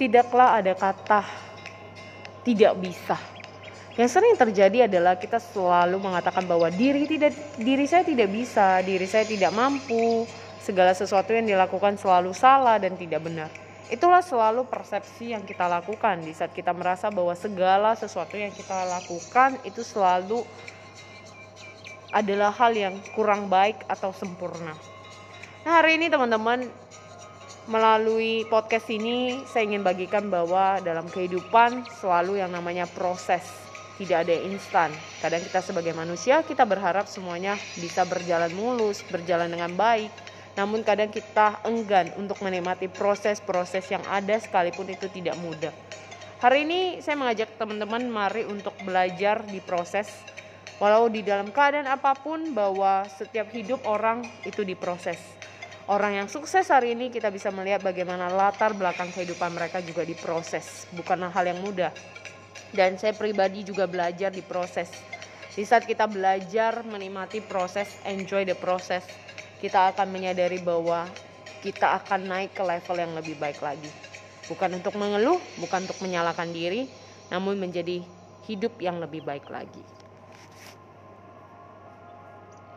tidaklah ada kata tidak bisa. Yang sering terjadi adalah kita selalu mengatakan bahwa diri tidak diri saya tidak bisa, diri saya tidak mampu, segala sesuatu yang dilakukan selalu salah dan tidak benar. Itulah selalu persepsi yang kita lakukan di saat kita merasa bahwa segala sesuatu yang kita lakukan itu selalu adalah hal yang kurang baik atau sempurna. Nah, hari ini teman-teman melalui podcast ini saya ingin bagikan bahwa dalam kehidupan selalu yang namanya proses tidak ada yang instan. Kadang kita sebagai manusia kita berharap semuanya bisa berjalan mulus, berjalan dengan baik, namun kadang kita enggan untuk menikmati proses-proses yang ada sekalipun itu tidak mudah. Hari ini saya mengajak teman-teman mari untuk belajar di proses walau di dalam keadaan apa pun bahwa setiap hidup orang itu diproses. Orang yang sukses hari ini kita bisa melihat bagaimana latar belakang kehidupan mereka juga diproses, bukanlah hal yang mudah. Dan saya pribadi juga belajar di proses. Di saat kita belajar menikmati proses, enjoy the process, kita akan menyadari bahwa kita akan naik ke level yang lebih baik lagi. Bukan untuk mengeluh, bukan untuk menyalahkan diri, namun menjadi hidup yang lebih baik lagi.